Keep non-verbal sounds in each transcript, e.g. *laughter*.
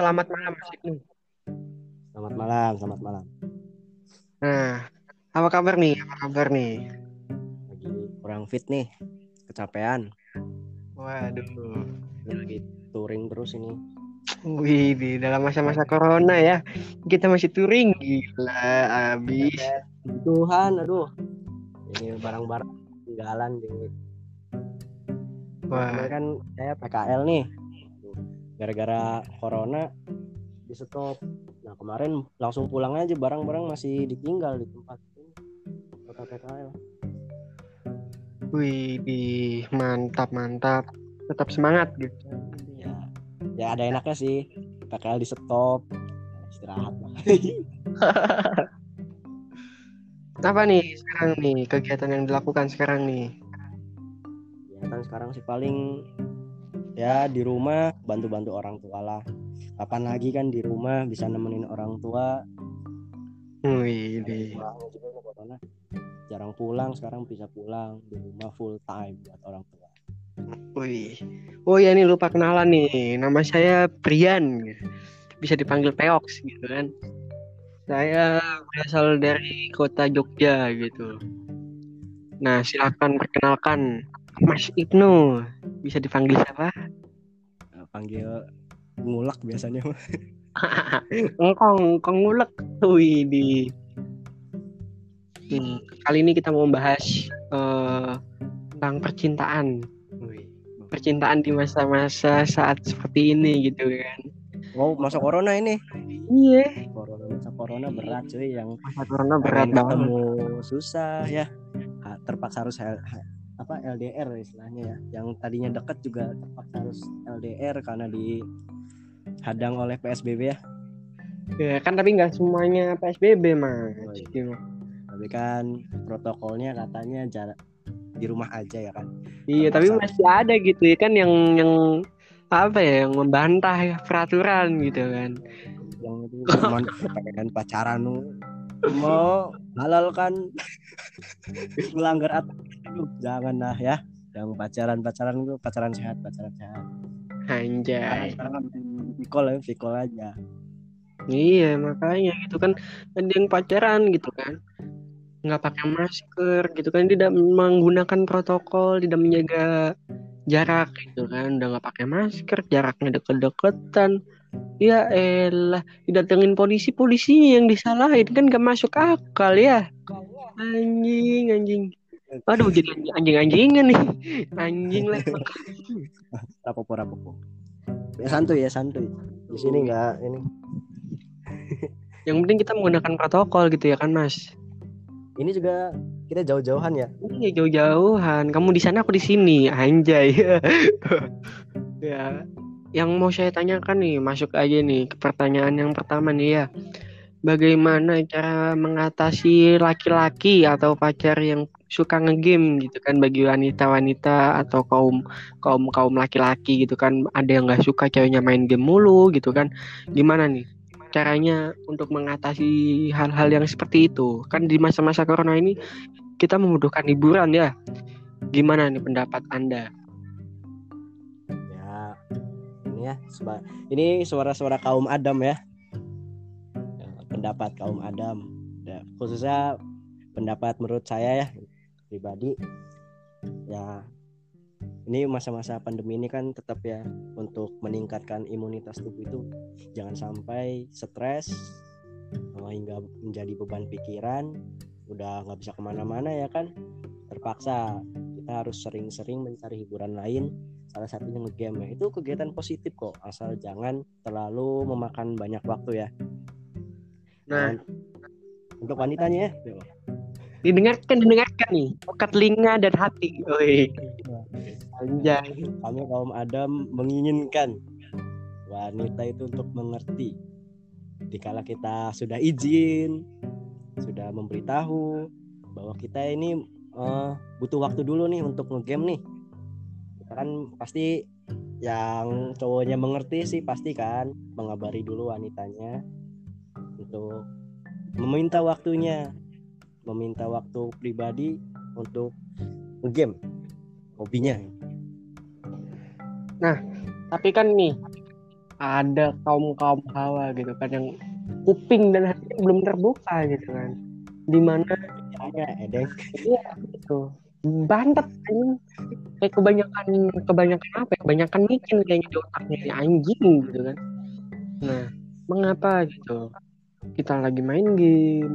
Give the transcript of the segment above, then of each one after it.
selamat malam Mas Ibnu. Selamat malam, selamat malam. Nah, apa kabar nih? Apa kabar nih? Lagi kurang fit nih, kecapean. Waduh. Lagi touring terus ini. Wih, di dalam masa-masa corona ya. Kita masih touring gila abis. Tuhan, aduh. Ini barang-barang tinggalan di Wah, Kemarin kan saya PKL nih. Gara-gara corona di stop. Nah, kemarin langsung pulang aja barang-barang masih ditinggal di tempat ini. Kota PKL. wih, di mantap mantap. Tetap semangat gitu. Ya, ya ada enaknya sih. PKL di stop. Istirahat lah. *laughs* Apa nih sekarang nih kegiatan yang dilakukan sekarang nih? ya kan sekarang sih paling ya di rumah bantu-bantu orang tua lah kapan lagi kan di rumah bisa nemenin orang tua Wih, corona jarang pulang sekarang bisa pulang di rumah full time buat orang tua Wih. Oh ya nih lupa kenalan nih. Nama saya Brian. Bisa dipanggil Peox gitu kan. Saya berasal dari kota Jogja gitu. Nah, silakan perkenalkan Mas Ibnu. Bisa dipanggil siapa? Nah, panggil ngulak biasanya. *laughs* Engkong, engkong ngulek. Wih, di Hmm, kali ini kita mau membahas eh, tentang percintaan. Wih, Percintaan di masa-masa saat seperti ini gitu kan. oh masa corona ini Iya. corona masa corona berat cuy yang Masa corona berat banget. susah ya terpaksa harus apa LDR istilahnya ya yang tadinya deket juga terpaksa harus LDR karena dihadang oleh PSBB ya Ya kan tapi nggak semuanya PSBB mas. Oh, iya. Tapi kan protokolnya katanya jarak di rumah aja ya kan Iya tapi masih ada gitu ya kan yang yang apa ya yang membantah peraturan gitu kan. yang itu pacaran mau halal kan? Melanggar aturan jangan lah ya. Yang pacaran pacaran itu pacaran sehat pacaran sehat. Anjay. vikol ya vikol aja. Iya makanya gitu kan. Ada yang pacaran gitu kan. Nggak pakai masker gitu kan. Tidak menggunakan protokol tidak menjaga jarak gitu kan. Udah nggak pakai masker jaraknya deket-deketan ya elah didatengin polisi polisinya yang disalahin kan gak masuk akal ya. Anjing anjing. Aduh jadi anjing anjingan nih. Anjing lah. *laughs* Rapopo rapopo ya santuy ya santuy. Di sini enggak ini. *laughs* Yang penting kita menggunakan protokol gitu ya kan mas? Ini juga kita jauh-jauhan ya? Iya jauh-jauhan. Kamu di sana aku di sini. Anjay. *laughs* ya. Yang mau saya tanyakan nih, masuk aja nih ke pertanyaan yang pertama nih ya. Bagaimana cara mengatasi laki-laki atau pacar yang suka ngegame gitu kan bagi wanita-wanita atau kaum kaum kaum laki-laki gitu kan ada yang nggak suka ceweknya main game mulu gitu kan gimana nih caranya untuk mengatasi hal-hal yang seperti itu kan di masa-masa corona ini kita membutuhkan hiburan ya. Gimana nih pendapat Anda? Ya. Ini suara-suara kaum Adam ya. Ya, pendapat kaum Adam. Ya, khususnya pendapat menurut saya ya pribadi. Ya ini masa-masa pandemi ini kan tetap ya untuk meningkatkan imunitas tubuh itu jangan sampai stres hingga menjadi beban pikiran udah nggak bisa ke mana-mana ya kan terpaksa. Kita harus sering-sering mencari hiburan lain salah satunya ngegame ya. itu kegiatan positif kok asal jangan terlalu memakan banyak waktu ya Nah, Dan untuk wanitanya ya didengarkan didengarkan nih. Buka telinga dan hati. Woi. Anjay. kami kaum Adam menginginkan wanita itu untuk mengerti dikala kita sudah izin sudah memberitahu bahwa kita ini eh, butuh waktu dulu nih untuk ngegame nih kan pasti yang cowoknya mengerti sih pasti kan mengabari dulu wanitanya untuk meminta waktunya meminta waktu pribadi untuk ngegame hobinya. Tapi kan nih ada kaum kaum hawa gitu kan yang kuping dan hati belum terbuka gitu kan. Di mana ya edeng iya gitu. Bantet anjing kayak kebanyakan kebanyakan apa ya? Kebanyakan mikir kayaknya di otaknya ini anjing gitu kan. Nah mengapa gitu? Kita lagi main game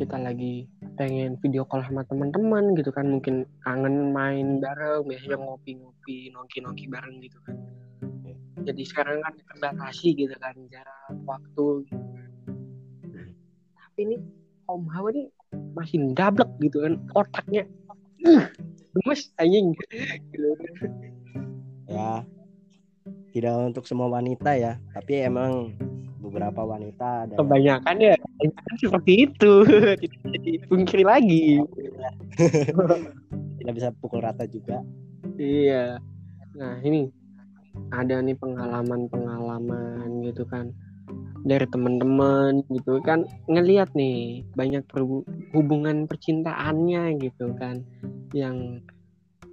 kita lagi pengen video call sama teman-teman gitu kan. Mungkin kangen main bareng biasanya ngopi-ngopi nongki-nongki bareng gitu kan. Jadi sekarang kan terbatasi gitu kan jarak waktu gitu kan. tapi ini Om Hawa nih masih dablek gitu kan otaknya gemes anjing. Ya tidak untuk semua wanita ya tapi emang beberapa wanita ada kebanyakan ya kebanyakan seperti itu. *laughs* Tidak lagi. *laughs* Tidak bisa pukul rata juga. Iya. Nah ini ada nih pengalaman-pengalaman gitu kan dari teman-teman gitu kan ngelihat nih banyak hubungan percintaannya gitu kan yang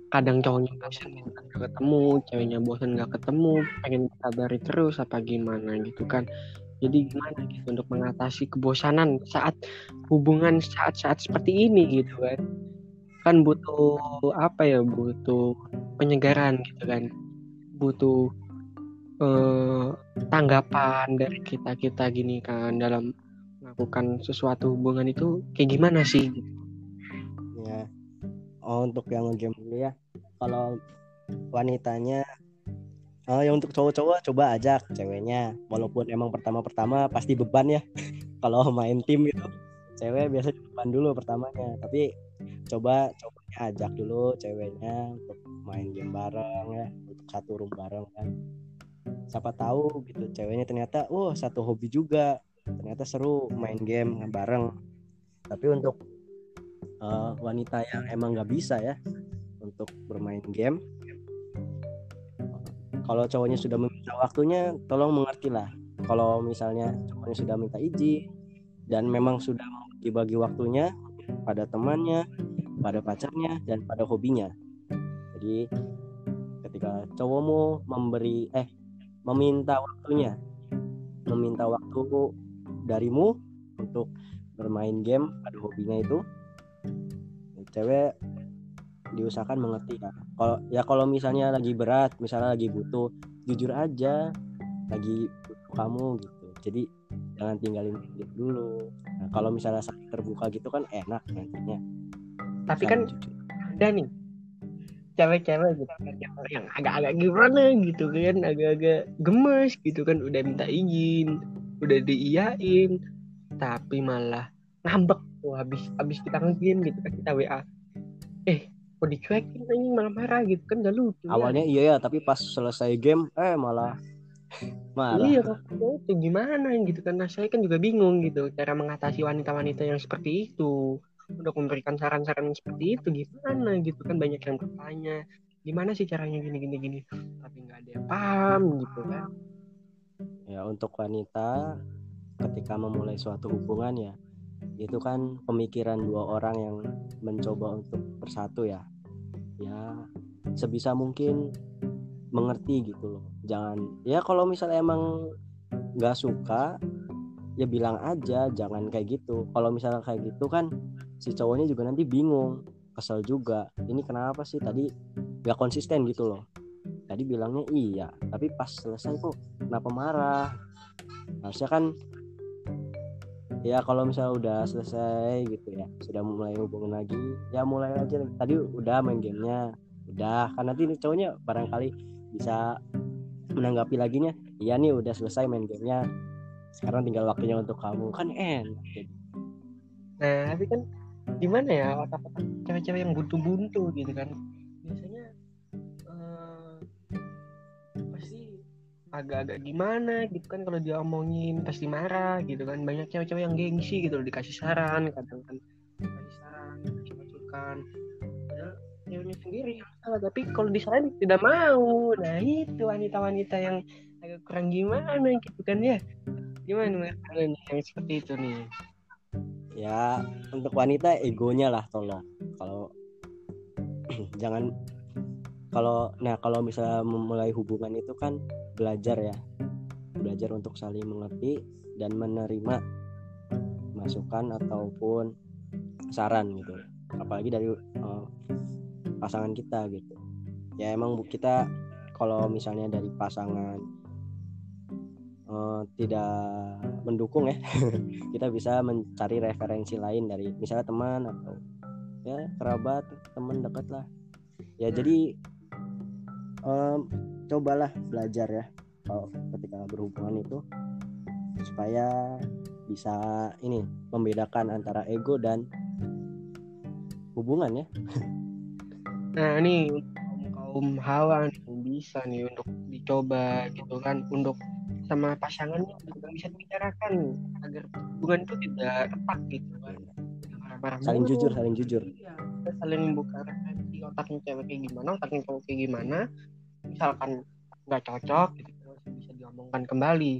kadang cowoknya bosan gitu gak ketemu ceweknya bosan gak ketemu pengen kabari terus apa gimana gitu kan. Jadi gimana gitu untuk mengatasi kebosanan saat hubungan saat-saat seperti ini gitu kan. Kan butuh apa ya butuh penyegaran gitu kan. Butuh eh, tanggapan dari kita kita gini kan dalam melakukan sesuatu hubungan itu kayak gimana sih ya oh untuk yang game dulu ya. Kalau wanitanya oh ya untuk cowok-cowok coba ajak ceweknya. Walaupun emang pertama-pertama pasti beban ya. *laughs* Kalau main tim itu cewek biasanya beban dulu pertamanya. Tapi coba cowoknya ajak dulu ceweknya untuk main game bareng ya. Untuk satu room bareng kan. Siapa tahu gitu ceweknya ternyata oh satu hobi juga. Ternyata seru main game bareng. Tapi untuk uh, wanita yang emang nggak bisa ya untuk bermain game. Kalau cowoknya sudah meminta waktunya tolong mengertilah. Kalau misalnya cowoknya sudah minta izin dan memang sudah dibagi waktunya pada temannya pada pacarnya dan pada hobinya. Jadi ketika cowokmu memberi eh meminta waktunya meminta waktu darimu untuk bermain game pada hobinya itu cewek diusahakan mengerti ya. Kalau ya kalau misalnya lagi berat misalnya lagi butuh jujur aja lagi butuh kamu gitu. Jadi jangan tinggalin dia dulu. Nah, kalau misalnya saling terbuka gitu kan enak nantinya. Tapi kan ada nih cewek-cewek gitu kan yang, yang agak-agak gimana gitu kan agak-agak gemes gitu kan udah minta izin udah diiyain tapi malah ngambek tuh habis habis kita ngegame gitu kan kita WA eh kok dicuekin anjing malah marah gitu kan gak lucu ya. awalnya iya ya tapi pas selesai game eh malah *laughs* malah iya kok itu gimana gitu kan. Nah saya kan juga bingung gitu cara mengatasi wanita-wanita yang seperti itu. Untuk memberikan saran-saran seperti itu gimana gitu kan. Banyak yang bertanya gimana sih caranya gini gini gini? Tapi nggak ada yang paham gitu kan. Ya untuk wanita ketika memulai suatu hubungan ya itu kan pemikiran dua orang yang mencoba untuk bersatu ya. Ya sebisa mungkin mengerti gitu loh. Jangan ya kalau misalnya emang nggak suka ya bilang aja jangan kayak gitu. Kalau misalnya kayak gitu kan si cowoknya juga nanti bingung kesel juga. Ini kenapa sih? Tadi gak konsisten gitu loh. Tadi bilangnya iya tapi pas selesai kok kenapa marah? Harusnya kan ya kalau misalnya udah selesai gitu ya sudah mulai hubungan lagi ya mulai aja tadi udah main gamenya udah. Kan nanti cowoknya barangkali bisa menanggapi lagi nya. Iya nih udah selesai main gamenya. Sekarang tinggal waktunya untuk kamu. Kan enak nah tapi kan gimana ya otak-otak cewek-cewek yang buntu-buntu gitu kan agak-agak gimana gitu kan kalau dia omongin pasti marah gitu kan. Banyak cewek-cewek yang gengsi gitu loh, dikasih saran kadang kan dikasih saran dikasih masukan padahal ceweknya sendiri yang salah tapi kalau disalahin tidak mau. Nah itu wanita-wanita yang agak kurang gimana gitu kan ya. Gimana kalian yang seperti itu nih. Ya untuk wanita egonya lah tolong kalau *clears throat* jangan kalau nah kalau misalnya memulai hubungan itu kan belajar ya. Belajar untuk saling mengerti dan menerima masukan ataupun saran gitu. Apalagi dari uh, pasangan kita gitu. Ya emang kita kalau misalnya dari pasangan uh, tidak mendukung ya *laughs* kita bisa mencari referensi lain dari misalnya teman atau ya kerabat teman dekat lah. Ya jadi um, cobalah belajar ya kalau ketika berhubungan itu supaya bisa ini membedakan antara ego dan hubungan ya. *laughs* Nah ini kaum hawa nih bisa nih untuk dicoba gitu kan untuk sama pasangannya juga bisa dibicarakan agar hubungan itu tidak retak gitu kan. Marah saling jujur saling jujur. Iya, saling membuka otaknya cewek kayak gimana otaknya cowok kayak gimana misalkan nggak cocok gitu masih bisa diomongkan kembali.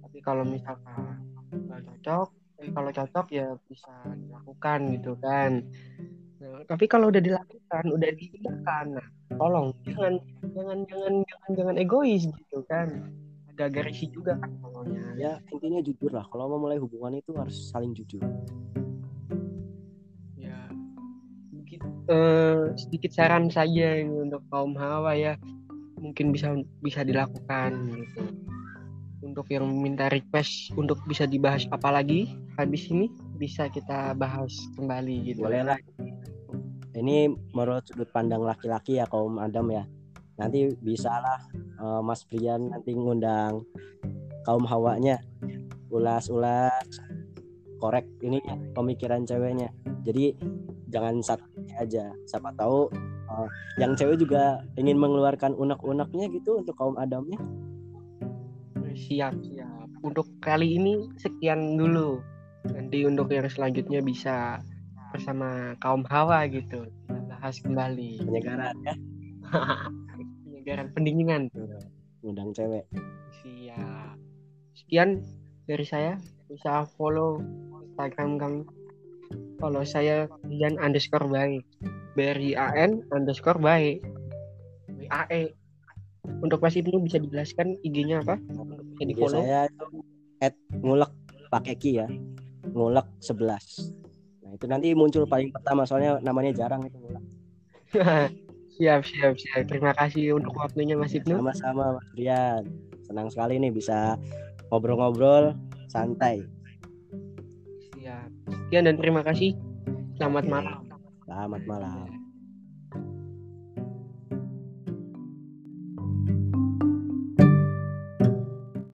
Tapi kalau misalkan nggak cocok eh, kalau cocok ya bisa dilakukan gitu kan. Nah, tapi kalau udah dilakukan udah dilakukan nah tolong jangan jangan jangan jangan jangan egois gitu kan. Agak risih juga kan pokoknya. Ya intinya jujur lah kalau mau mulai hubungan itu harus saling jujur sedikit uh, sedikit saran saja ini untuk kaum hawa ya. Mungkin bisa bisa dilakukan gitu. Untuk yang minta request untuk bisa dibahas apa lagi habis ini bisa kita bahas kembali gitu. Boleh lah. Ini menurut sudut pandang laki-laki ya kaum Adam ya. Nanti bisa lah uh, Mas Brian nanti ngundang kaum hawanya. Ulas-ulas korek ini pemikiran ceweknya. Jadi jangan satu aja. Siapa tahu uh, yang cewek juga ingin mengeluarkan unek-uneknya gitu untuk kaum adamnya. Siap siap. Untuk kali ini sekian dulu. Nanti untuk yang selanjutnya bisa bersama kaum hawa gitu. Kita bahas kembali. Penyegaran ya. *laughs* Penyegaran pendinginan. Undang cewek. Siap. Sekian dari saya. Bisa follow instagram kami follow saya Dian underscore baik. B R I A N underscore baik. B A E. Untuk Mas Ibnu bisa dijelaskan IG-nya apa? Untuk bisa di follow. saya itu at ngulek pakai ki ya. Ngulek 11 itu nanti muncul paling pertama soalnya namanya jarang itu *laughs* siap siap siap. Terima kasih untuk waktunya Mas Ibnu. sama-sama Mas Rian. Senang sekali nih bisa ngobrol-ngobrol santai sekian dan terima kasih. Selamat malam. Selamat malam